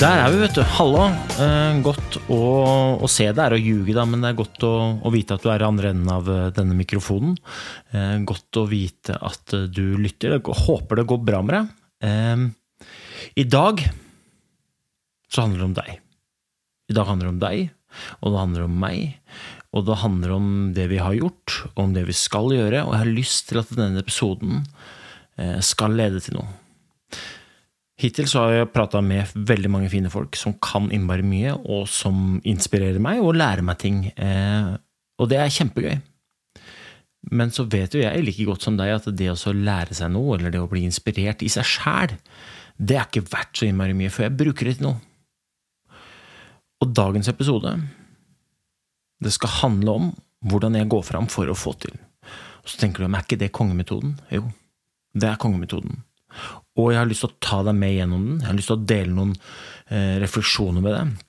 Der er vi, vet du. Hallo. Eh, godt å, å se deg er å ljuge, da, men det er godt å, å vite at du er i andre enden av eh, denne mikrofonen. Eh, godt å vite at eh, du lytter. Jeg håper det går bra med deg. Eh, I dag så handler det om deg. I dag handler det om deg, og det handler om meg. Og det handler om det vi har gjort, og om det vi skal gjøre. Og jeg har lyst til at denne episoden eh, skal lede til noe. Hittil så har jeg prata med veldig mange fine folk som kan innmari mye, og som inspirerer meg og lærer meg ting. Eh, og det er kjempegøy. Men så vet jo jeg like godt som deg at det å lære seg noe, eller det å bli inspirert i seg sjæl, det er ikke verdt så innmari mye før jeg bruker det til noe. Og dagens episode, det skal handle om hvordan jeg går fram for å få til. Så tenker du, men er ikke det kongemetoden? Jo, det er kongemetoden. Og jeg har lyst til å ta deg med gjennom den. Jeg har lyst til å dele noen eh, refleksjoner med deg.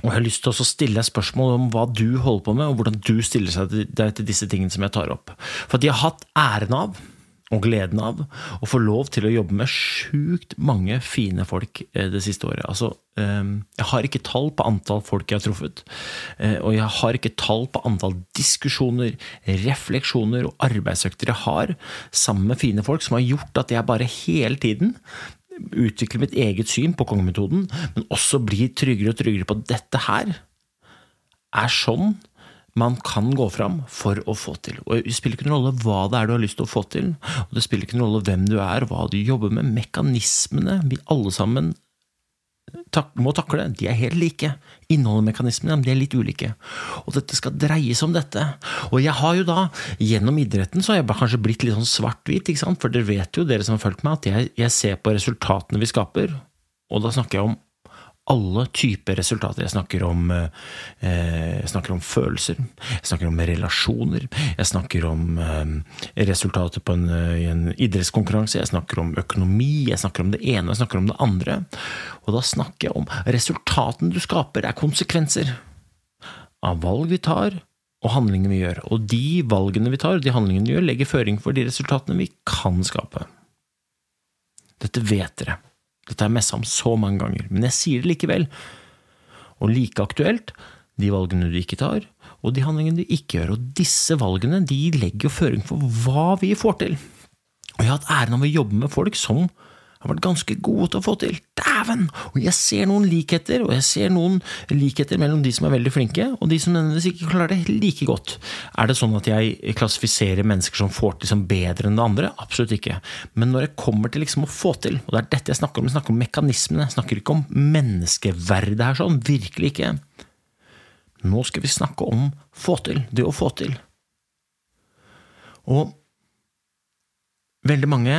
Og jeg har lyst til å stille deg spørsmål om hva du holder på med, og hvordan du stiller deg til disse tingene som jeg tar opp. For at jeg har hatt æren av og gleden av å få lov til å jobbe med sjukt mange fine folk eh, det siste året. Altså, eh, jeg har ikke tall på antall folk jeg har truffet, eh, og jeg har ikke tall på antall diskusjoner, refleksjoner og arbeidsøkter jeg har sammen med fine folk, som har gjort at jeg bare hele tiden utvikler mitt eget syn på kongemetoden, men også blir tryggere og tryggere på at dette her er sånn man kan gå fram for å få til. Og Det spiller ikke noen rolle hva det er du har lyst til å få til, og det spiller ikke noen rolle hvem du er, hva du jobber med. Mekanismene vi alle sammen tak må takle, de er helt like. Innholdet i mekanismene de er litt ulike. Og dette skal dreies om dette. Og jeg har jo da, gjennom idretten, så har jeg kanskje blitt litt sånn svart-hvit, for dere vet jo, dere som har fulgt meg, at jeg, jeg ser på resultatene vi skaper, og da snakker jeg om alle typer resultater. Jeg snakker om, eh, jeg snakker om følelser, jeg snakker om relasjoner, jeg snakker om eh, resultater på en, i en idrettskonkurranse, jeg snakker om økonomi, jeg snakker om det ene jeg snakker om det andre. Og da snakker jeg om resultatene du skaper, er konsekvenser av valg vi tar, og handlingene vi gjør. Og de valgene vi tar, de handlingene vi gjør, legger føring for de resultatene vi kan skape. Dette vet dere. Dette har jeg messa om så mange ganger, men jeg sier det likevel. Og like aktuelt, de valgene du ikke tar, og de handlingene du ikke gjør. Og disse valgene de legger jo føring for hva vi får til. Og jeg har hatt æren av å jobbe med folk som har vært ganske gode til å få til. Dæven! Og jeg ser noen likheter, og jeg ser noen likheter mellom de som er veldig flinke, og de som nødvendigvis ikke klarer det like godt. Er det sånn at jeg klassifiserer mennesker som får til som bedre enn det andre? Absolutt ikke. Men når jeg kommer til liksom å få til, og det er dette jeg snakker om, jeg snakker om mekanismene, jeg snakker ikke om menneskeverdet her sånn, virkelig ikke. Nå skal vi snakke om få til, det å få til. Og veldig mange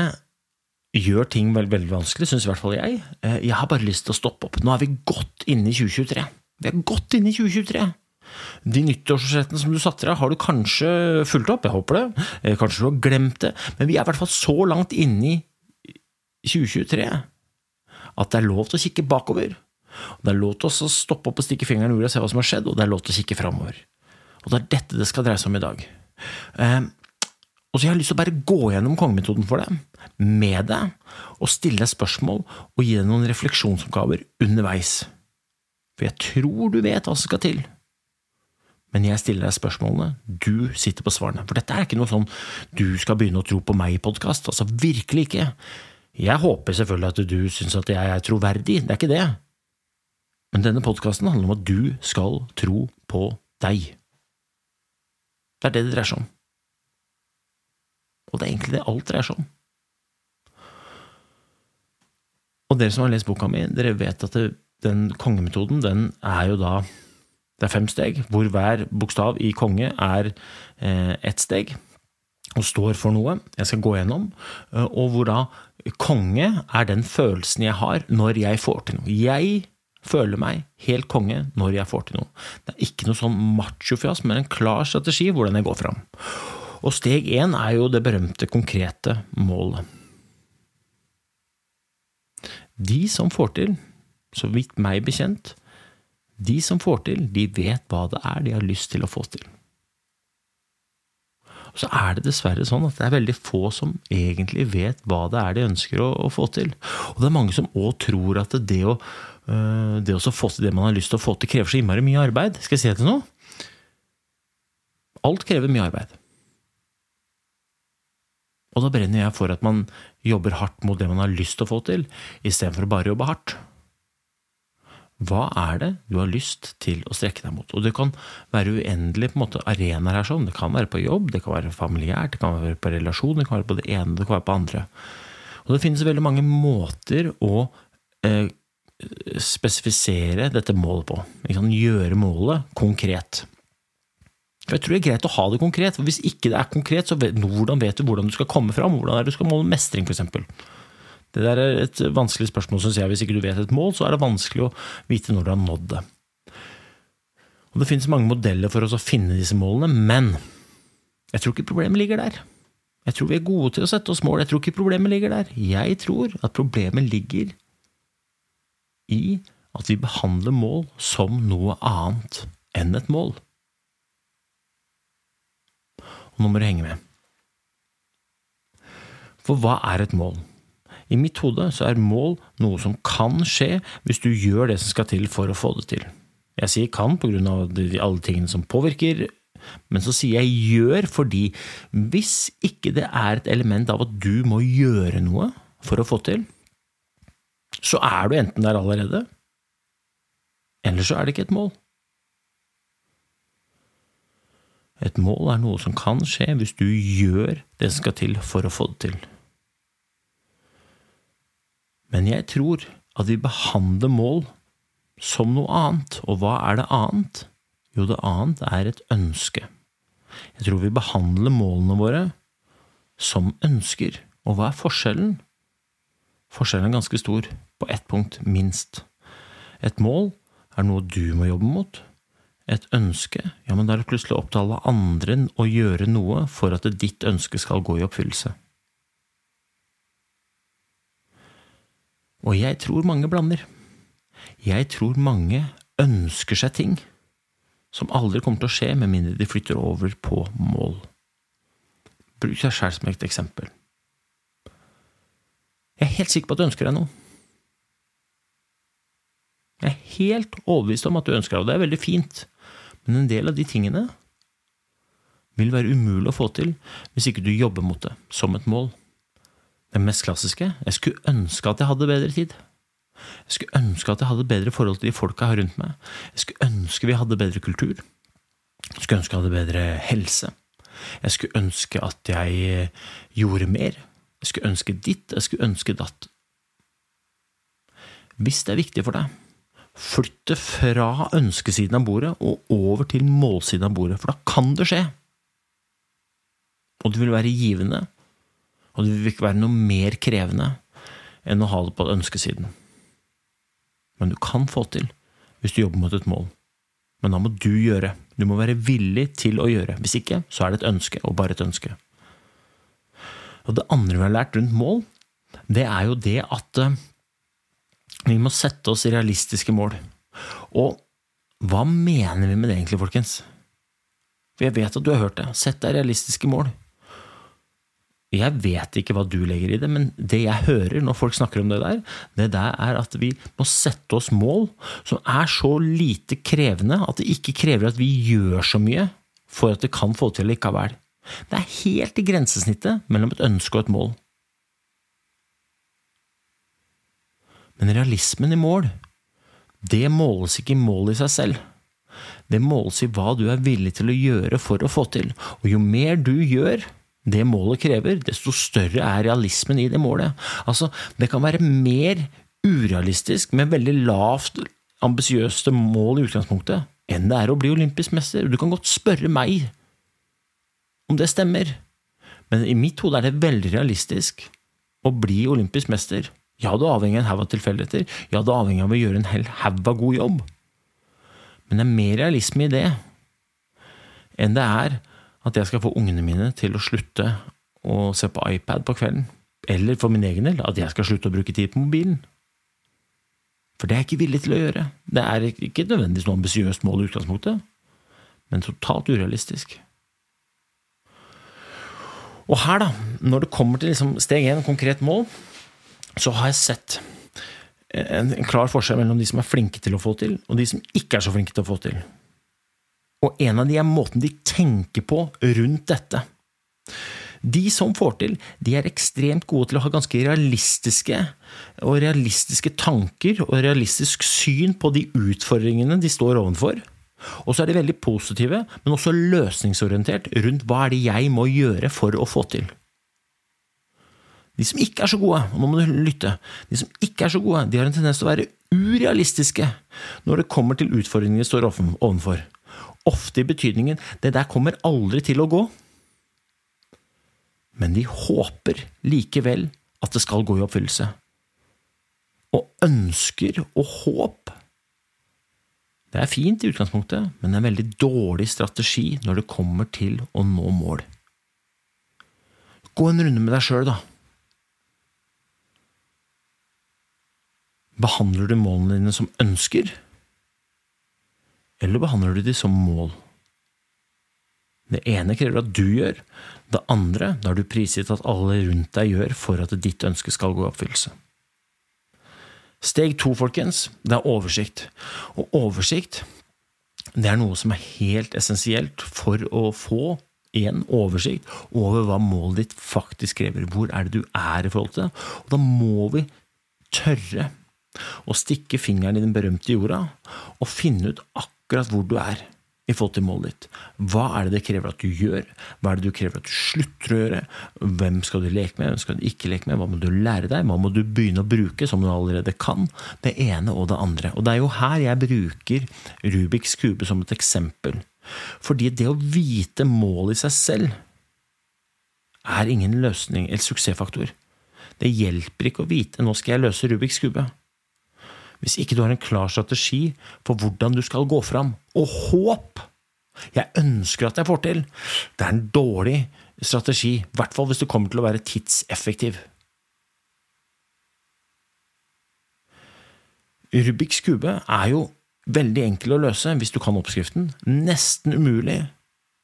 gjør ting veldig, veldig vanskelig, syns i hvert fall jeg. Eh, jeg har bare lyst til å stoppe opp. Nå er vi godt inne i 2023. Vi er godt inne i 2023. De nyttårsforsettene som du satte deg, har du kanskje fulgt opp, jeg håper det. Eh, kanskje du har glemt det, men vi er i hvert fall så langt inne i 2023 at det er lov til å kikke bakover. Det er lov til å stoppe opp og stikke fingeren i jorda og se hva som har skjedd, og det er lov til å kikke framover. Og det er dette det skal dreie seg om i dag. Og så jeg har lyst til å bare gå gjennom kongemetoden for deg, med deg, og stille deg spørsmål og gi deg noen refleksjonsoppgaver underveis. For jeg tror du vet hva som skal til. Men jeg stiller deg spørsmålene, du sitter på svarene. For dette er ikke noe sånn du skal begynne å tro på meg-podkast. Altså, virkelig ikke. Jeg håper selvfølgelig at du syns at jeg er troverdig, det er ikke det. Men denne podkasten handler om at du skal tro på deg. Det er det det dreier seg om. Og det er egentlig det alt dreier seg om. Og dere som har lest boka mi, dere vet at det, den kongemetoden, den er jo da Det er fem steg, hvor hver bokstav i konge er eh, ett steg og står for noe jeg skal gå gjennom, eh, og hvor da konge er den følelsen jeg har når jeg får til noe. Jeg føler meg helt konge når jeg får til noe. Det er ikke noe sånn machofjas, men en klar strategi hvordan jeg går fram. Og steg én er jo det berømte, konkrete målet. De som får til, så vidt meg bekjent, de som får til, de vet hva det er de har lyst til å få til. Og så er det dessverre sånn at det er veldig få som egentlig vet hva det er de ønsker å, å få til. Og det er mange som òg tror at det å, øh, det å få til det man har lyst til å få til, krever så innmari mye arbeid. Skal jeg si det til noe? Alt krever mye arbeid. Og da brenner jeg for at man jobber hardt mot det man har lyst til å få til, istedenfor å bare jobbe hardt. Hva er det du har lyst til å strekke deg mot? Og det kan være uendelig måte arenaer her. sånn. Det kan være på jobb, det kan være familiært, det kan være på relasjon, det kan være på det ene, det kan være på andre. Og det finnes veldig mange måter å eh, spesifisere dette målet på. Gjøre målet konkret. For Jeg tror det er greit å ha det konkret, for hvis ikke det er konkret, så vet, hvordan vet du hvordan du skal komme fram? Hvordan er det du skal måle mestring, f.eks.? Det der er et vanskelig spørsmål, syns jeg. Hvis ikke du vet et mål, så er det vanskelig å vite når du har nådd det. Og Det finnes mange modeller for oss å finne disse målene, men jeg tror ikke problemet ligger der. Jeg tror vi er gode til å sette oss mål, jeg tror ikke problemet ligger der. Jeg tror at problemet ligger i at vi behandler mål som noe annet enn et mål. Nå må du henge med. For hva er et mål? I mitt hode så er mål noe som kan skje hvis du gjør det som skal til for å få det til. Jeg sier kan på grunn av alle tingene som påvirker, men så sier jeg gjør fordi hvis ikke det er et element av at du må gjøre noe for å få til, så er du enten der allerede, eller så er det ikke et mål. Et mål er noe som kan skje hvis du gjør det som skal til for å få det til. Men jeg tror at vi behandler mål som noe annet. Og hva er det annet? Jo, det annet er et ønske. Jeg tror vi behandler målene våre som ønsker. Og hva er forskjellen? Forskjellen er ganske stor, på ett punkt minst. Et mål er noe du må jobbe mot. Et ønske, ja, men da er det plutselig opp til alle andre å gjøre noe for at ditt ønske skal gå i oppfyllelse. Og jeg tror mange blander. Jeg tror mange ønsker seg ting som aldri kommer til å skje med mindre de flytter over på mål. Bruk deg sjøl som et eksempel. Jeg er helt sikker på at du ønsker deg noe. Jeg er helt overbevist om at du ønsker deg, og det er veldig fint, men en del av de tingene vil være umulig å få til hvis ikke du jobber mot det som et mål. Det mest klassiske jeg skulle ønske at jeg hadde bedre tid. Jeg skulle ønske at jeg hadde bedre forhold til de folka jeg har rundt meg. Jeg skulle ønske vi hadde bedre kultur. Jeg skulle ønske jeg hadde bedre helse. Jeg skulle ønske at jeg eh, gjorde mer. Jeg skulle ønske ditt, jeg skulle ønske datt. Hvis det er viktig for deg, flytt det fra ønskesiden av bordet og over til målsiden av bordet, for da kan det skje. Og det vil være givende, og det vil ikke være noe mer krevende enn å ha det på ønskesiden. Men du kan få til hvis du jobber mot et mål. Men da må du gjøre. Du må være villig til å gjøre. Hvis ikke, så er det et ønske, og bare et ønske. Og det andre vi har lært rundt mål, det er jo det at eh, vi må sette oss realistiske mål. Og hva mener vi med det egentlig, folkens? For jeg vet at du har hørt det. Sett deg realistiske mål. Jeg vet ikke hva du legger i det, men det jeg hører når folk snakker om det der, det der er at vi må sette oss mål som er så lite krevende at det ikke krever at vi gjør så mye for at det kan få til likevel. Det er helt i grensesnittet mellom et ønske og et mål. Men realismen i mål, det måles ikke i målet i seg selv. Det måles i hva du er villig til å gjøre for å få til, og jo mer du gjør, det målet krever, desto større er realismen i det målet. Altså, det kan være mer urealistisk med veldig lavt ambisiøse mål i utgangspunktet, enn det er å bli olympisk mester. Du kan godt spørre meg om det stemmer, men i mitt hode er det veldig realistisk å bli olympisk mester. Ja, du er avhengig av en haug av tilfeldigheter, ja, du er avhengig av å gjøre en hel haug av god jobb, men det er mer realisme i det enn det er at jeg skal få ungene mine til å slutte å se på iPad på kvelden, eller for min egen del at jeg skal slutte å bruke tid på mobilen. For det er jeg ikke villig til å gjøre. Det er ikke nødvendigvis noe ambisiøst mål i utgangspunktet, men totalt urealistisk. Og her, da, når det kommer til liksom steg én, konkret mål, så har jeg sett en, en, klar forskjell mellom de som er flinke til å få til, og de som ikke er så flinke til å få til. Og en av de er måten de tenker på rundt dette. De som får til, de er ekstremt gode til å ha ganske realistiske og realistiske tanker og realistisk syn på de utfordringene de står ovenfor. Og så er de veldig positive, men også løsningsorientert rundt hva er det jeg må gjøre for å få til. De som ikke er så gode, og nå må du lytte, de som ikke er så gode, de har en tendens til å være urealistiske når det kommer til utfordringene de står ovenfor. Ofte i betydningen 'det der kommer aldri til å gå'. Men de håper likevel at det skal gå i oppfyllelse. Og ønsker og håp det er fint i utgangspunktet, men det er en veldig dårlig strategi når det kommer til å nå mål. Gå en runde med deg sjøl, da. Behandler du målene dine som ønsker, eller behandler du de som mål? Det ene krever at du gjør, det andre da er du prisgitt at alle rundt deg gjør for at ditt ønske skal gå i oppfyllelse. Steg to, folkens, det er oversikt. Og oversikt det er noe som er helt essensielt for å få en oversikt over hva målet ditt faktisk krever. Hvor er det du er i forhold til det? Og da må vi tørre å stikke fingeren i den berømte jorda og finne ut akkurat hvor du er i forhold til målet ditt. Hva er det det krever at du gjør? Hva er det du krever at du slutter å gjøre? Hvem skal du leke med, hvem skal du ikke leke med? Hva må du lære deg? Hva må du begynne å bruke som du allerede kan? Det ene og det andre. Og det er jo her jeg bruker Rubiks kube som et eksempel. Fordi det å vite målet i seg selv er ingen løsning eller suksessfaktor. Det hjelper ikke å vite 'nå skal jeg løse Rubiks kube' hvis ikke du har en klar strategi for hvordan du skal gå fram. Og håp! Jeg ønsker at jeg får til. Det er en dårlig strategi, i hvert fall hvis du kommer til å være tidseffektiv. Rubiks kube er jo veldig enkel å løse hvis du kan oppskriften. Nesten umulig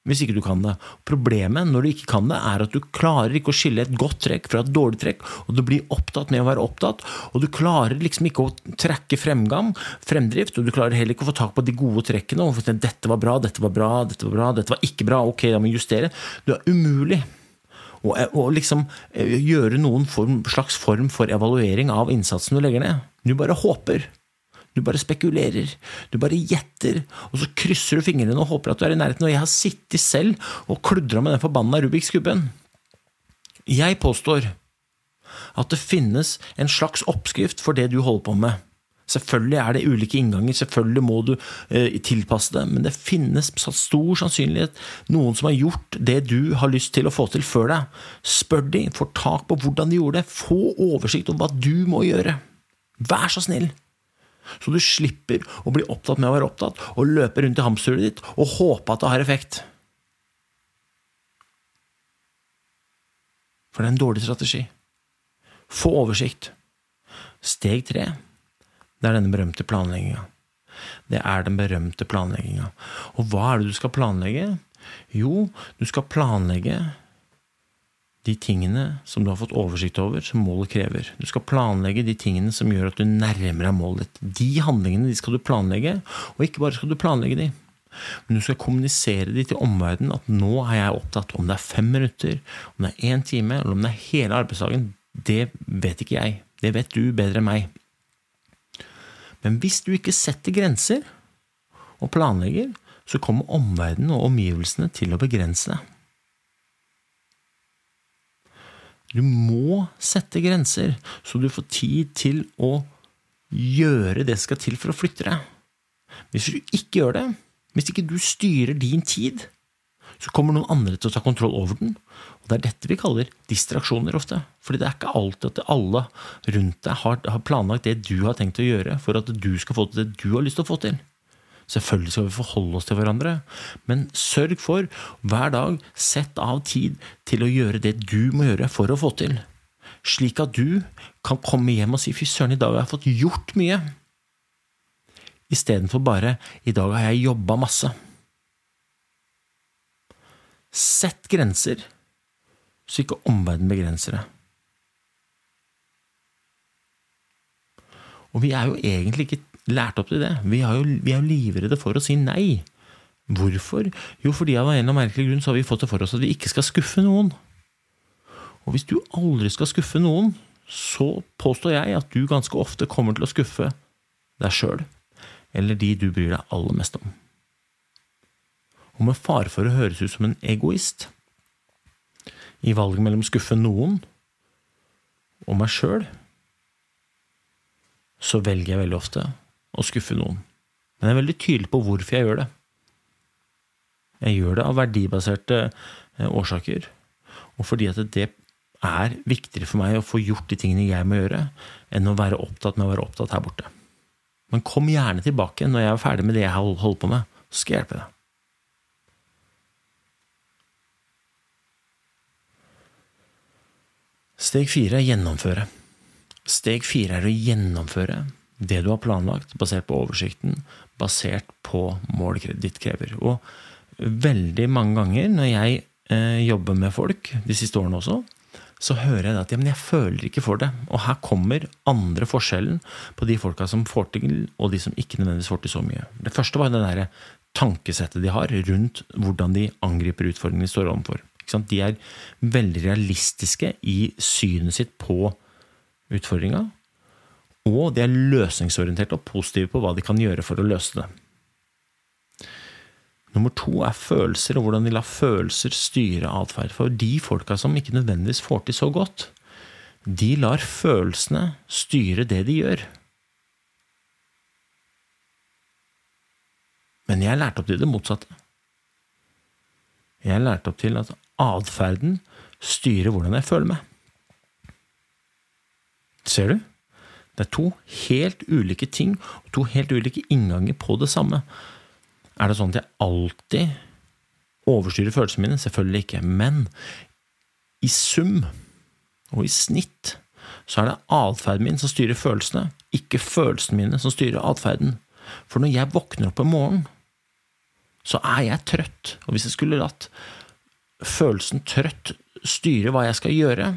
hvis ikke du kan det. Problemet når du ikke kan det, er at du klarer ikke å skille et godt trekk fra et dårlig trekk, og du blir opptatt med å være opptatt, og du klarer liksom ikke å trekke fremgang, fremdrift, og du klarer heller ikke å få tak på de gode trekkene, og for dette var bra, dette var bra, dette var bra, dette var ikke bra, ok, da må vi justere. Det er umulig. å liksom eh, gjøre noen form, slags form for evaluering av innsatsen du legger ned. Du bare håper. Du bare spekulerer, du bare gjetter, og så krysser du fingrene og håper at du er i nærheten. Og jeg har sittet selv og kludra med den forbanna Rubiks kuben. Jeg påstår at det finnes en slags oppskrift for det du holder på med. Selvfølgelig er det ulike innganger, selvfølgelig må du eh, tilpasse det, men det finnes stor sannsynlighet noen som har gjort det du har lyst til å få til før deg. Spør de, få tak på hvordan de gjorde det, få oversikt over hva du må gjøre. Vær så snill! Så du slipper å bli opptatt med å være opptatt, og løpe rundt i hamsterhjulet ditt og håpe at det har effekt. For det er en dårlig strategi. Få oversikt. Steg tre, det er denne berømte planlegginga. Det er den berømte planlegginga. Og hva er det du skal planlegge? Jo, du skal planlegge de tingene som du har fått oversikt over, som målet krever. Du skal planlegge de tingene som gjør at du nærmer deg målet ditt. De handlingene de skal du planlegge, og ikke bare skal du planlegge de, men du skal kommunisere de til omverdenen at nå er jeg opptatt. Om det er fem minutter, om det er én time, eller om det er hele arbeidsdagen, det vet ikke jeg. Det vet du bedre enn meg. Men hvis du ikke setter grenser og planlegger, så kommer omverdenen og omgivelsene til å begrense deg. Du må sette grenser, så du får tid til å gjøre det som skal til for å flytte deg. Hvis du ikke gjør det, Hvis ikke du styrer din tid, så kommer noen andre til å ta kontroll over den. Og det er dette vi kaller distraksjoner ofte. Fordi det er ikke alltid at alle rundt deg har, planlagt det du har tenkt å gjøre for at du skal få til det du har lyst til å få til. Selvfølgelig skal vi forholde oss til hverandre, men sørg for hver dag sett av tid til å gjøre det du må gjøre for å få til. Slik at du kan komme hjem og si 'fy søren, i dag har jeg fått gjort mye', istedenfor bare 'i dag har jeg jobba masse'. Sett grenser, så ikke omverdenen begrenser det. Og vi er jo egentlig ikke lært opp til det. Vi jo, vi er jo livredde for å si nei. Hvorfor? Jo, fordi av en eller annen merkelig grunn så har vi fått det for oss at vi ikke skal skuffe noen. Og hvis du aldri skal skuffe noen, så påstår jeg at du ganske ofte kommer til å skuffe deg sjøl, eller de du bryr deg aller mest om. Og med fare for å høres ut som en egoist i valget mellom å skuffe noen og meg sjøl, så velger jeg veldig ofte å skuffe noen. Men jeg er veldig tydelig på hvorfor jeg gjør det. Jeg gjør det av verdibaserte eh, årsaker, og fordi at det er viktigere for meg å få gjort de tingene jeg må gjøre, enn å være opptatt med å være opptatt her borte. Men kom gjerne tilbake når jeg er ferdig med det jeg holder på med, så skal jeg hjelpe deg. Steg fire er gjennomføre. Steg fire er å gjennomføre det du har planlagt, basert på oversikten, basert på målet ditt krever. Og veldig mange ganger når jeg eh, jobber med folk, de siste årene også, så hører jeg at ja, jeg føler ikke for det. Og her kommer andre forskjellen på de folka som får til, og de som ikke nødvendigvis får til så mye. Det første var det derre tankesettet de har rundt hvordan de angriper utfordringene de står overfor. De er veldig realistiske i synet sitt på utfordringa. Og de er løsningsorienterte og positive på hva de kan gjøre for å løse det. Nummer to er følelser, og hvordan de lar følelser styre atferd. For de folka som ikke nødvendigvis får til så godt, de lar følelsene styre det de gjør. Men jeg lærte opp til det motsatte. Jeg lærte opp til at atferden styrer hvordan jeg føler meg. Ser du? Det er to helt ulike ting og to helt ulike innganger på det samme. Er det sånn at jeg alltid overstyrer følelsene mine? Selvfølgelig ikke. Men i sum og i snitt så er det atferden min som styrer følelsene, ikke følelsene mine som styrer atferden. For når jeg våkner opp om morgenen, så er jeg trøtt. Og hvis jeg skulle latt følelsen trøtt styre hva jeg skal gjøre,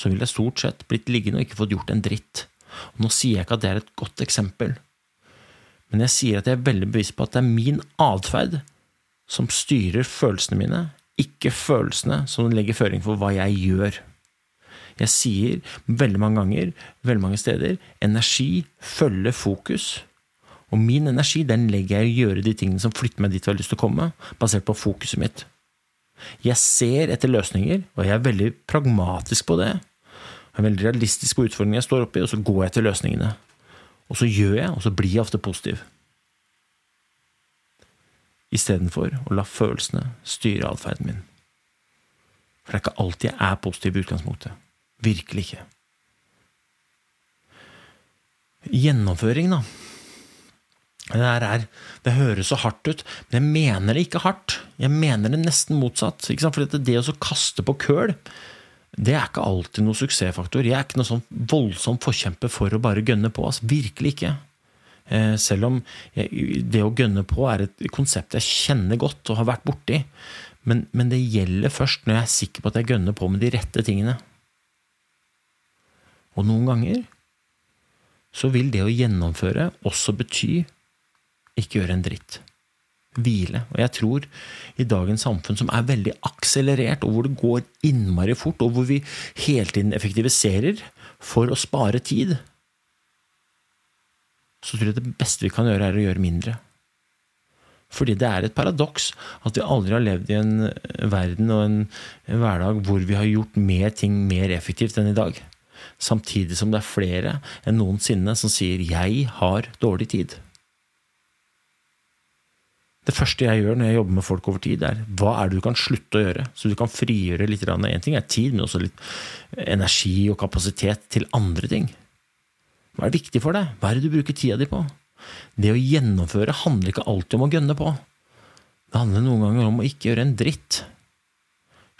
så ville jeg stort sett blitt liggende og ikke fått gjort en dritt. Nå sier jeg ikke at det er et godt eksempel, men jeg sier at jeg er veldig bevisst på at det er min atferd som styrer følelsene mine, ikke følelsene som legger føring for hva jeg gjør. Jeg sier veldig mange ganger, veldig mange steder, energi følger fokus. Og min energi den legger jeg i å gjøre de tingene som flytter meg dit jeg har lyst til å komme, basert på fokuset mitt. Jeg ser etter løsninger, og jeg er veldig pragmatisk på det. Jeg er veldig realistisk på utfordringene jeg står oppi, og så går jeg til løsningene. Og så gjør jeg, og så blir jeg ofte positiv. Istedenfor å la følelsene styre atferden min. For det er ikke alltid jeg er positiv i utgangspunktet. Virkelig ikke. Gjennomføring, da. Det, er, det høres så hardt ut, men jeg mener det ikke hardt. Jeg mener det nesten motsatt. For det å kaste på køl, det er ikke alltid noen suksessfaktor. Jeg er ikke noen sånn voldsom forkjemper for å bare gønne på. Altså. Virkelig ikke. Eh, selv om det å gønne på er et konsept jeg kjenner godt og har vært borti. Men, men det gjelder først når jeg er sikker på at jeg gønner på med de rette tingene. Og noen ganger så vil det å gjennomføre også bety ikke gjøre en dritt. Hvile. Og jeg tror i dagens samfunn, som er veldig akselerert, og hvor det går innmari fort, og hvor vi hele tiden effektiviserer for å spare tid, så tror jeg det beste vi kan gjøre, er å gjøre mindre. Fordi det er et paradoks at vi aldri har levd i en verden og en, en hverdag hvor vi har gjort mer ting mer effektivt enn i dag. Samtidig som det er flere enn noensinne som sier 'jeg har dårlig tid'. Det første jeg gjør når jeg jobber med folk over tid, er hva er det du kan slutte å gjøre, så du kan frigjøre litt. En ting er tid, men også litt energi og kapasitet til andre ting. Hva er viktig for deg? Hva er det du bruker tida di på? Det å gjennomføre handler ikke alltid om å gønne på. Det handler noen ganger om å ikke gjøre en dritt,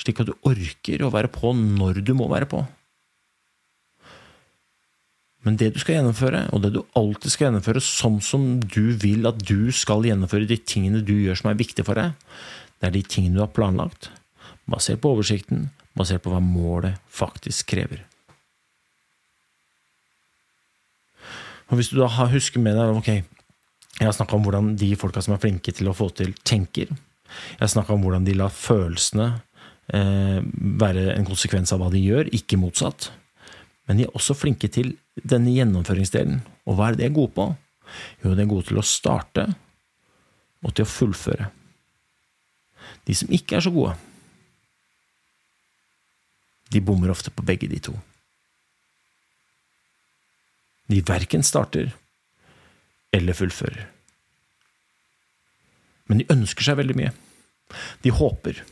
slik at du orker å være på når du må være på. Men det du skal gjennomføre, og det du alltid skal gjennomføre sånn som du vil at du skal gjennomføre de tingene du gjør som er viktige for deg, det er de tingene du har planlagt, basert på oversikten, basert på hva målet faktisk krever. Og Hvis du da husker med deg ok, jeg har snakka om hvordan de folka som er flinke til å få til, tenker. Jeg har snakka om hvordan de lar følelsene eh, være en konsekvens av hva de gjør, ikke motsatt. Men de er også flinke til denne gjennomføringsdelen. Og hva er det de er gode på? Jo, de er gode til å starte og til å fullføre. De som ikke er så gode, de bommer ofte på begge de to. De verken starter eller fullfører. Men de ønsker seg veldig mye. De håper.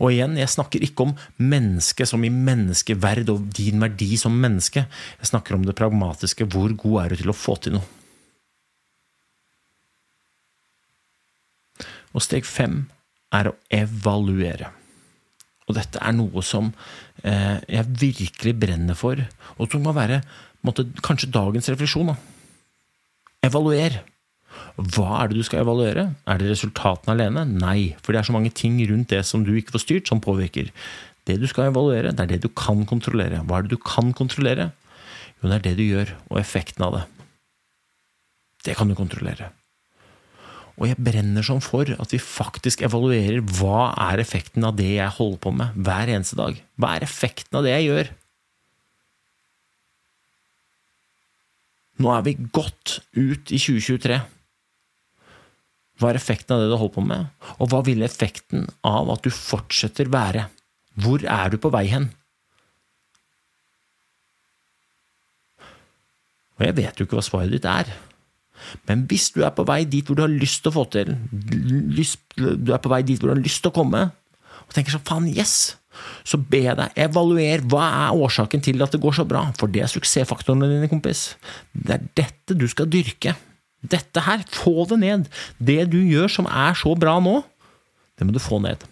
Og igjen, jeg snakker ikke om mennesket som i menneskeverd og din verdi som menneske. Jeg snakker om det pragmatiske. Hvor god er du til å få til noe? Og steg fem er å evaluere. Og dette er noe som eh, jeg virkelig brenner for, og som må være måtte, kanskje dagens refleksjon. Da. Evaluer. Hva er det du skal evaluere? Er det resultatene alene? Nei, for det er så mange ting rundt det som du ikke får styrt, som påvirker. Det du skal evaluere, det er det du kan kontrollere. Hva er det du kan kontrollere? Jo, det er det du gjør, og effekten av det. Det kan du kontrollere. Og jeg brenner sånn for at vi faktisk evaluerer hva er effekten av det jeg holder på med hver eneste dag. Hva er effekten av det jeg gjør? Nå er vi godt ut i 2023. Hva er effekten av det du holder på med, og hva vil effekten av at du fortsetter være? Hvor er du på vei hen? Og jeg vet jo ikke hva svaret ditt er. Men hvis du er på vei dit hvor du har lyst til å få til, lyst, du er på vei dit hvor du har lyst til å komme, og tenker sånn faen, yes, så be deg evaluer hva er årsaken til at det går så bra, for det er suksessfaktorene dine, kompis. Det er dette du skal dyrke. Dette her, få det ned. Det du gjør som er så bra nå, det må du få ned.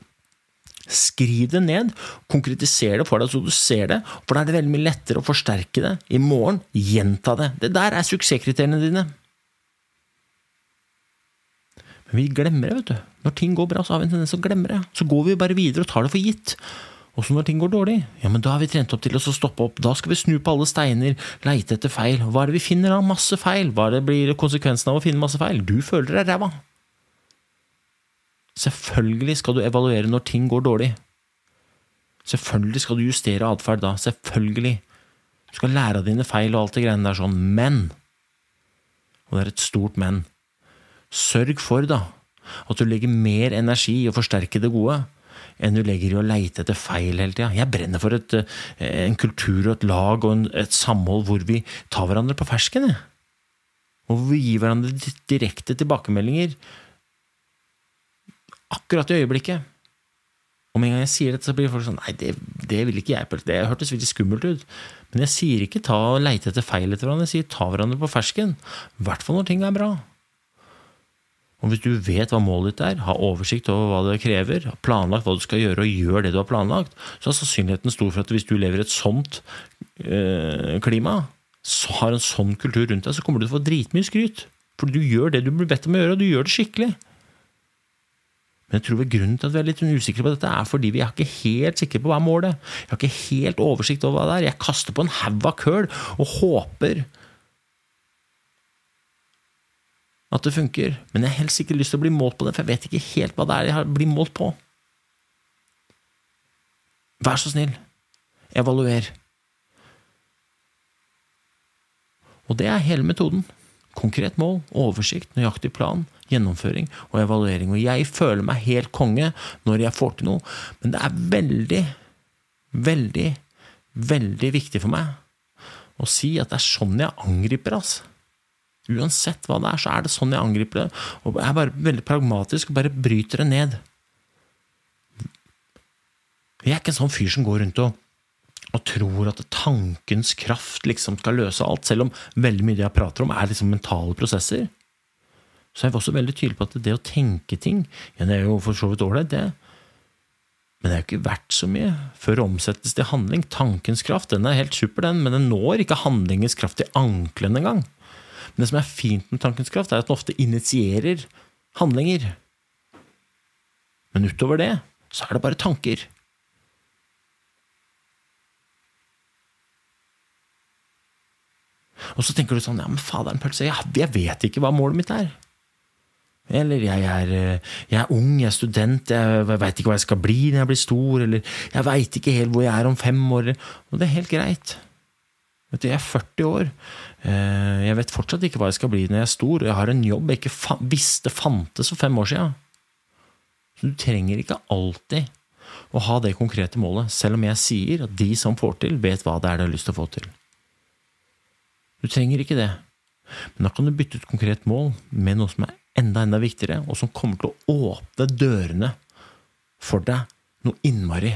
Skriv det ned, konkretiser det for deg så du ser det, for da er det veldig mye lettere å forsterke det i morgen. Gjenta det. Det der er suksesskriteriene dine. Men vi glemmer det, vet du. Når ting går bra, så har vi en tendens til å glemme det. Så går vi bare videre og tar det for gitt. Og så når ting går dårlig, ja, men da har vi trent opp til å stoppe opp. Da skal vi snu på alle steiner, leite etter feil. Hva er det vi finner da? Masse feil. Hva er det blir konsekvensen av å finne masse feil? Du føler deg ræva. Selvfølgelig skal du evaluere når ting går dårlig. Selvfølgelig skal du justere atferd da. Selvfølgelig. Du skal lære av dine feil og alt det greiene der sånn. Men, og det er et stort men, sørg for da at du legger mer energi i å forsterke det gode enn du legger i å leite etter feil hele tida. Jeg brenner for et, eh, en kultur og et lag og en, et samhold hvor vi tar hverandre på fersken. Og hvor vi gir hverandre direkte tilbakemeldinger akkurat i øyeblikket. Og med en gang jeg sier dette, så blir folk sånn Nei, det, det vil ikke jeg. Det hørtes veldig skummelt ut. Men jeg sier ikke ta og leite etter feil etter hverandre. Jeg sier ta hverandre på fersken. I hvert fall når ting er bra. Og hvis du vet hva målet ditt er, har oversikt over hva det krever, har planlagt hva du skal gjøre, og gjør det du har planlagt, så er sannsynligheten stor for at hvis du lever et sånt eh, klima, så har en sånn kultur rundt deg, så kommer du til å få dritmye skryt. For du gjør det du blir bedt om å gjøre, og du gjør det skikkelig. Men jeg tror grunnen til at vi er litt usikre på dette, er fordi vi er ikke helt sikre på hva er målet. Jeg har ikke helt oversikt over hva det er. Jeg kaster på en haug av køl og håper at det funker, men jeg har helst ikke lyst til å bli målt på det, for jeg vet ikke helt hva det er jeg blir målt på. Vær så snill, evaluer. Og det er hele metoden. Konkret mål, oversikt, nøyaktig plan, gjennomføring og evaluering. Og jeg føler meg helt konge når jeg får til noe, men det er veldig, veldig, veldig viktig for meg å si at det er sånn jeg angriper, altså. Uansett hva det er, så er det sånn jeg angriper det. Og jeg er bare veldig pragmatisk og bare bryter det ned. Jeg er ikke en sånn fyr som går rundt og, og tror at tankens kraft liksom skal løse alt, selv om veldig mye det jeg prater om, er liksom mentale prosesser. Så jeg også veldig tydelig på at det å tenke ting, ja, det er jo for så vidt ålreit, det. Men det er jo ikke verdt så mye før det omsettes til handling. Tankens kraft den er helt super, den, men den når ikke handlingens kraft i ankelen engang. Men det som er fint med tankens kraft, er at den ofte initierer handlinger. Men utover det, så er det bare tanker. Og så tenker du sånn, ja, men faderen pølse, jeg, jeg vet ikke hva målet mitt er. Eller jeg er, jeg er ung, jeg er student, jeg veit ikke hva jeg skal bli når jeg blir stor, eller jeg veit ikke helt hvor jeg er om fem år. Og det er helt greit. Vet du, jeg er 40 år. Eh, jeg vet fortsatt ikke hva jeg skal bli når jeg er stor. Jeg har en jobb jeg ikke visste fantes for fem år siden. Så du trenger ikke alltid å ha det konkrete målet, selv om jeg sier at de som får til, vet hva det er de har lyst til å få til. Du trenger ikke det. Men da kan du bytte ut konkret mål med noe som er enda, enda viktigere, og som kommer til å åpne dørene for deg noe innmari.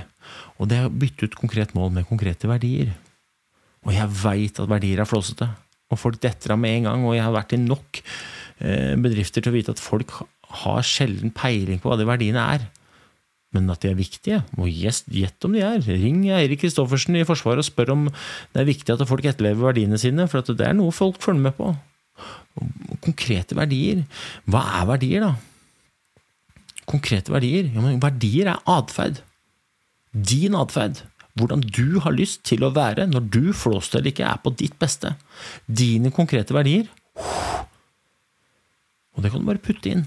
Og det er å bytte ut konkret mål med konkrete verdier. Og jeg veit at verdier er flåsete, og folk detter av med en gang, og jeg har vært i nok eh, bedrifter til å vite at folk har sjelden peiling på hva de verdiene er. Men at de er viktige, og gjett om de er. Ring Eirik Kristoffersen i Forsvaret og spør om det er viktig at folk etterlever verdiene sine, for det er noe folk følger med på. Konkrete verdier. Hva er verdier, da? Konkrete verdier? Ja, men verdier er atferd. Din atferd. Hvordan du har lyst til å være når du, flåst eller ikke, er på ditt beste. Dine konkrete verdier. Og det kan du bare putte inn.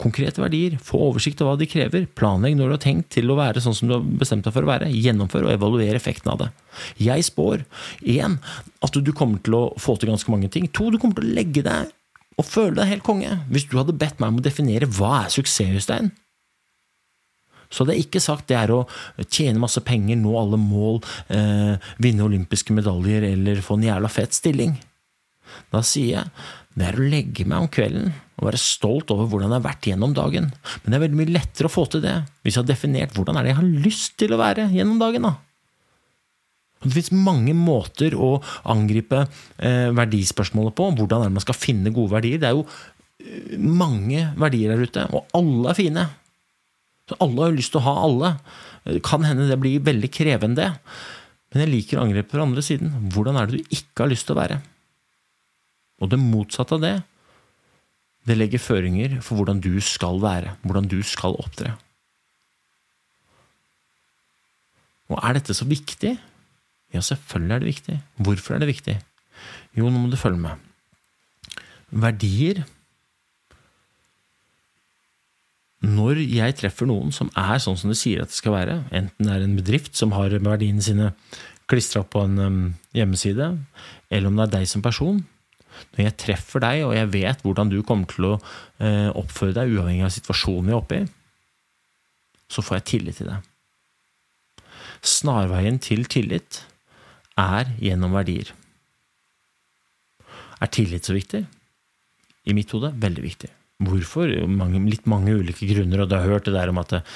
Konkrete verdier, få oversikt over hva de krever, planlegg når du har tenkt til å være sånn som du har bestemt deg for å være, gjennomfør og evaluer effekten av det. Jeg spår én at du kommer til å få til ganske mange ting. To, du kommer til å legge deg og føle deg helt konge. Hvis du hadde bedt meg om å definere hva er suksess, Øystein, så det er ikke sagt det er å tjene masse penger, nå alle mål, eh, vinne olympiske medaljer eller få en jævla fett stilling. Da sier jeg det er å legge meg om kvelden og være stolt over hvordan jeg har vært gjennom dagen. Men det er veldig mye lettere å få til det hvis jeg har definert hvordan er det jeg har lyst til å være gjennom dagen. da. Det finnes mange måter å angripe eh, verdispørsmålet på. Hvordan er det man skal finne gode verdier? Det er jo eh, mange verdier der ute, og alle er fine. Så alle har jo lyst til å ha alle. Det kan hende det blir veldig krevende. Men jeg liker angrepet fra andre siden. Hvordan er det du ikke har lyst til å være? Og det motsatte av det, det legger føringer for hvordan du skal være, hvordan du skal opptre. Og er dette så viktig? Ja, selvfølgelig er det viktig. Hvorfor er det viktig? Jo, nå må du følge med. Verdier Når jeg treffer noen som er sånn som det sier at det skal være, enten det er en bedrift som har verdiene sine klistra på en hjemmeside, eller om det er deg som person, når jeg treffer deg, og jeg vet hvordan du kommer til å eh, oppføre deg, uavhengig av situasjonen vi er oppe i, så får jeg tillit til deg. Snarveien til tillit er gjennom verdier. Er tillit så viktig? I mitt hode veldig viktig. Hvorfor? Mange, litt mange ulike grunner, og du har hørt det der om at eh,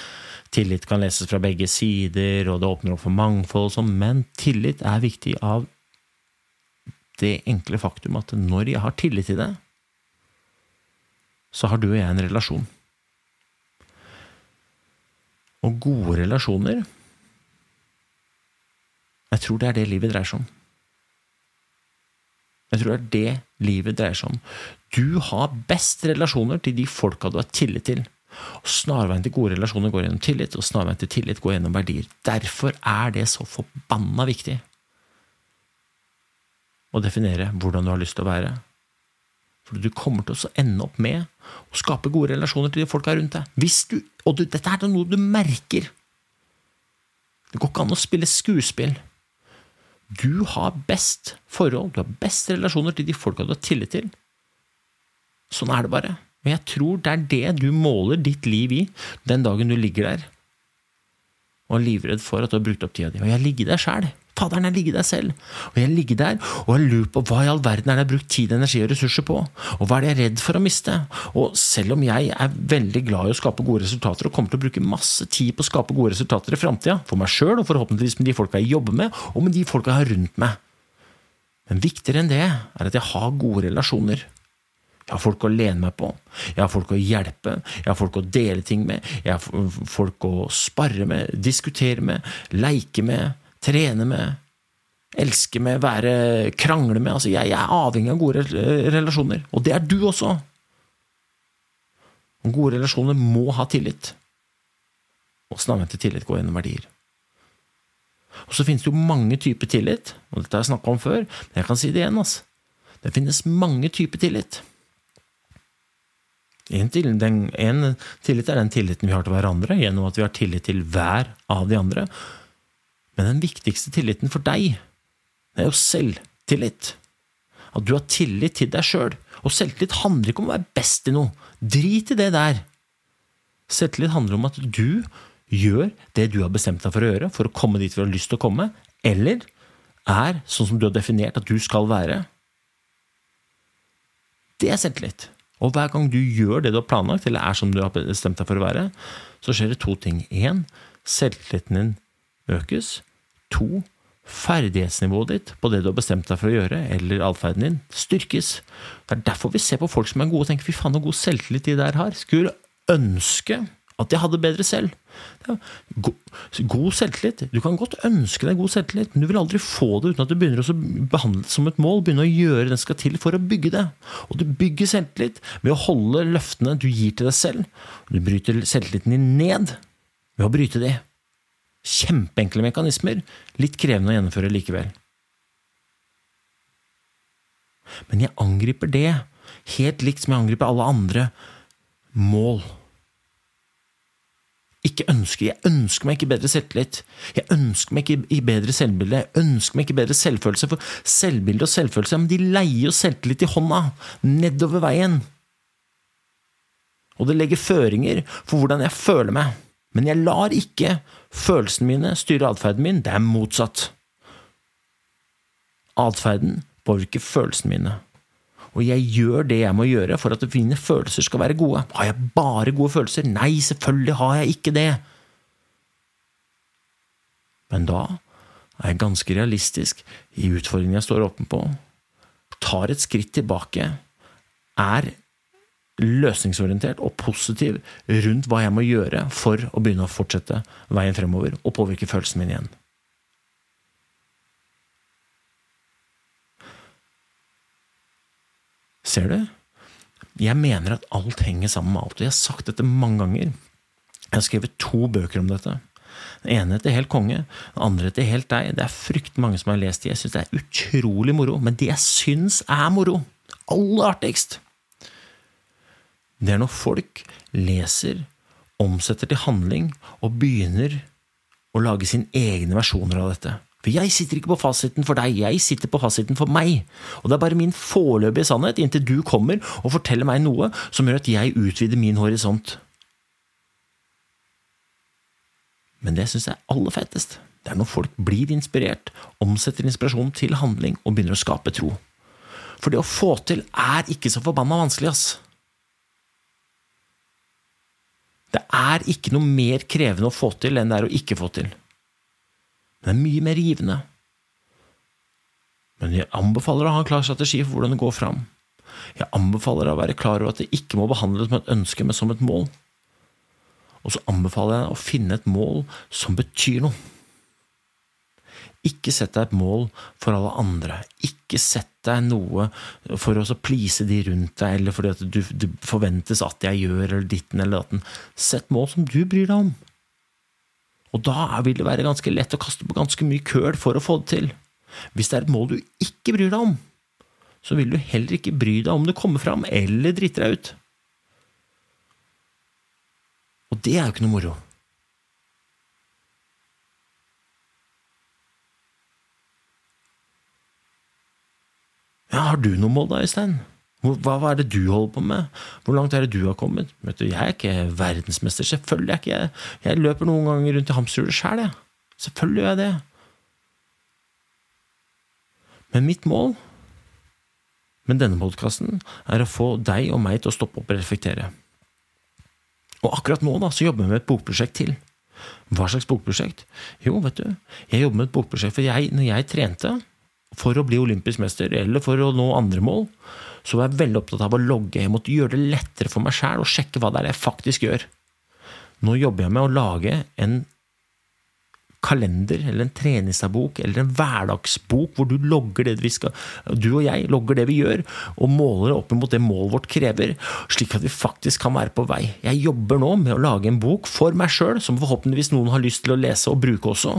tillit kan leses fra begge sider, og det åpner opp for mangfold og sånn, men tillit er viktig av det enkle faktum at når jeg har tillit til det, så har du og jeg en relasjon. Og gode relasjoner Jeg tror det er det livet dreier seg om. Jeg tror det er det livet dreier seg om. Du har best relasjoner til de folka du har tillit til. Snarveien til gode relasjoner går gjennom tillit, og snarveien til tillit går gjennom verdier. Derfor er det så forbanna viktig å definere hvordan du har lyst til å være. For du kommer til å ende opp med å skape gode relasjoner til de folka rundt deg. Hvis du, og du, dette er noe du merker. Det går ikke an å spille skuespill. Du har best forhold, du har best relasjoner til de folka du har tillit til. Sånn er det bare. Og jeg tror det er det du måler ditt liv i den dagen du ligger der og livredd for at du har brukt opp tida di. Og jeg ligger der sjæl. Faderen, jeg ligger der selv. Og jeg ligger der og jeg lurt på hva i all verden er det jeg har brukt tid, energi og ressurser på? Og hva er det jeg er redd for å miste? Og selv om jeg er veldig glad i å skape gode resultater og kommer til å bruke masse tid på å skape gode resultater i framtida, for meg sjøl og forhåpentligvis med de folka jeg jobber med, og med de folka jeg har rundt meg, men viktigere enn det er at jeg har gode relasjoner. Jeg har folk å lene meg på, jeg har folk å hjelpe, jeg har folk å dele ting med, jeg har folk å sparre med, diskutere med, leike med, trene med, elske med, være, krangle med. Altså, jeg, jeg er avhengig av gode relasjoner, og det er du også. Gode relasjoner må ha tillit. Åssen anvendte tillit går gjennom verdier. Og så finnes det jo mange typer tillit, og dette har jeg snakka om før, men jeg kan si det igjen. Altså. Det finnes mange typer tillit. En, til, den, en tillit er den tilliten vi har til hverandre, gjennom at vi har tillit til hver av de andre. Men den viktigste tilliten for deg, det er jo selvtillit. At du har tillit til deg sjøl. Og selvtillit handler ikke om å være best i noe. Drit i det der. Selvtillit handler om at du gjør det du har bestemt deg for å gjøre for å komme dit du har lyst til å komme, eller er sånn som du har definert at du skal være. Det er selvtillit. Og hver gang du gjør det du har planlagt, eller er som du har bestemt deg for å være, så skjer det to ting. Én, selvtilliten din økes. To, ferdighetsnivået ditt på det du har bestemt deg for å gjøre, eller atferden din, styrkes. Det er derfor vi ser på folk som er gode og tenker fy faen, så god selvtillit de der har. Skulle ønske at jeg hadde bedre selv. God selvtillit. Du kan godt ønske deg god selvtillit, men du vil aldri få det uten at du begynner å behandle det som et mål. Begynne å gjøre det som skal til for å bygge det. Og du bygger selvtillit ved å holde løftene du gir til deg selv. Du bryter selvtilliten din ned ved å bryte de. Kjempeenkle mekanismer, litt krevende å gjennomføre likevel. Men jeg angriper det, helt likt som jeg angriper alle andre mål. Ikke ønsker, Jeg ønsker meg ikke bedre selvtillit. Jeg ønsker meg ikke bedre selvbilde. Jeg ønsker meg ikke bedre selvfølelse. For selvbilde og selvfølelse men de leier jo selvtillit i hånda, nedover veien. Og det legger føringer for hvordan jeg føler meg. Men jeg lar ikke følelsene mine styre atferden min. Det er motsatt. Atferden påvirker følelsene mine og jeg gjør det jeg må gjøre for at mine følelser skal være gode. Har jeg bare gode følelser? Nei, selvfølgelig har jeg ikke det. Men da er jeg ganske realistisk i utfordringen jeg står åpen på, tar et skritt tilbake, er løsningsorientert og positiv rundt hva jeg må gjøre for å begynne å fortsette veien fremover og påvirke følelsen min igjen. Ser du? Jeg mener at alt henger sammen med alt. Jeg har sagt dette mange ganger. Jeg har skrevet to bøker om dette. Den ene heter Helt konge, den andre heter Helt deg. Det er fryktelig mange som har lest de. Jeg syns det er utrolig moro. Men det jeg syns er moro, aller artigst, det er når folk leser, omsetter til handling og begynner å lage sine egne versjoner av dette. For jeg sitter ikke på fasiten for deg, jeg sitter på fasiten for meg. Og det er bare min foreløpige sannhet inntil du kommer og forteller meg noe som gjør at jeg utvider min horisont. Men det jeg er aller fettest. Det er når folk blir inspirert, omsetter inspirasjon til handling og begynner å skape tro. For det å få til er ikke så forbanna vanskelig, ass. Det er ikke noe mer krevende å få til enn det er å ikke få til. Den er mye mer givende. Men jeg anbefaler å ha en klar strategi for hvordan det går fram. Jeg anbefaler å være klar over at det ikke må behandles som et ønske, men som et mål. Og så anbefaler jeg deg å finne et mål som betyr noe. Ikke sett deg et mål for alle andre. Ikke sett deg noe for å please de rundt deg, eller fordi at du, du forventes at jeg gjør, eller ditten eller datten. Sett mål som du bryr deg om. Og da vil det være ganske lett å kaste på ganske mye køl for å få det til. Hvis det er et mål du ikke bryr deg om, så vil du heller ikke bry deg om det kommer fram, eller driter deg ut. Og det er jo ikke noe moro. Ja, har du noe mål da, Øystein? Hva, hva er det du holder på med? Hvor langt er det du har kommet? Vet du, Jeg er ikke verdensmester, selvfølgelig er ikke jeg Jeg løper noen ganger rundt i hamsterhjulet sjæl, jeg. Selvfølgelig gjør jeg det. Men mitt mål med denne podkasten er å få deg og meg til å stoppe opp og reflektere. Og akkurat nå da, så jobber vi med et bokprosjekt til. Hva slags bokprosjekt? Jo, vet du, jeg jobber med et bokprosjekt, for jeg, når jeg trente for å bli olympisk mester, eller for å nå andre mål, så var jeg veldig opptatt av å logge. Jeg måtte gjøre det lettere for meg sjæl å sjekke hva det er jeg faktisk gjør. Nå jobber jeg med å lage en kalender eller en treningsdagbok eller en hverdagsbok hvor du logger det vi skal Du og jeg logger det vi gjør, og måler opp mot det målet vårt krever, slik at vi faktisk kan være på vei. Jeg jobber nå med å lage en bok for meg sjøl, som forhåpentligvis noen har lyst til å lese og bruke også.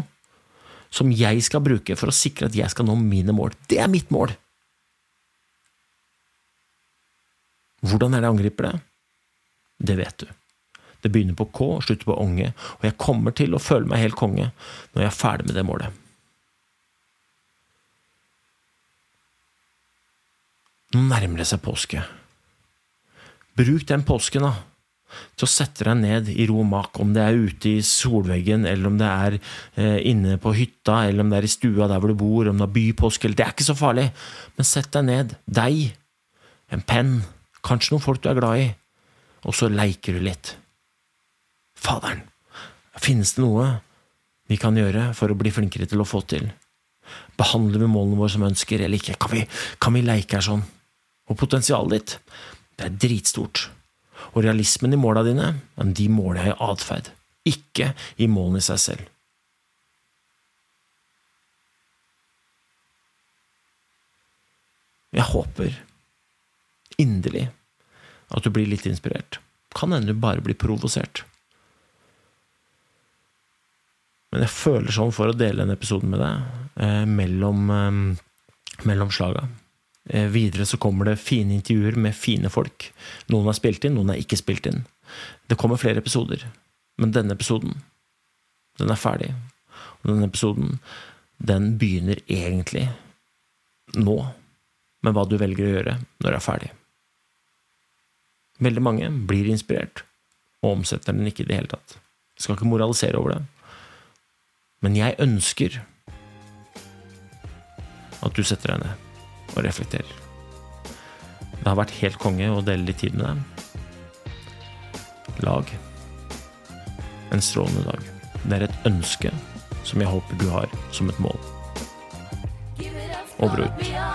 Som jeg skal bruke for å sikre at jeg skal nå mine mål. Det er mitt mål! Hvordan er det jeg angriper det? Det vet du. Det begynner på K og slutter på Ånge, og jeg kommer til å føle meg helt konge når jeg er ferdig med det målet. Nå nærmer det seg påske. Bruk den påsken, da, til å sette deg ned i ro og mak, om det er ute i solveggen, eller om det er eh, inne på hytta, eller om det er i stua der hvor du bor, om det er bypåske, eller Det er ikke så farlig, men sett deg ned, deg, en penn, kanskje noen folk du er glad i, og så leiker du litt. Faderen, finnes det noe vi kan gjøre for å bli flinkere til å få til? Behandler vi målene våre som ønsker, eller ikke? Kan vi, kan vi leike her sånn? Og potensialet ditt, det er dritstort. Og realismen i måla dine, de måler jeg i atferd, ikke i målene i seg selv. Jeg håper inderlig at du blir litt inspirert. Kan hende du bare blir provosert. Men jeg føler sånn for å dele denne episoden med deg, eh, mellom, eh, mellom slaga. Eh, videre så kommer det fine intervjuer med fine folk. Noen er spilt inn, noen er ikke spilt inn. Det kommer flere episoder, men denne episoden, den er ferdig. Og denne episoden, den begynner egentlig nå, med hva du velger å gjøre når du er ferdig. Veldig mange blir inspirert, og omsetter den ikke i det hele tatt. Skal ikke moralisere over det, men jeg ønsker at du setter deg ned og reflekterer. Det har vært helt konge å dele litt tid med deg. Lag en strålende dag. Det er et ønske som jeg håper du har som et mål. Over og ut.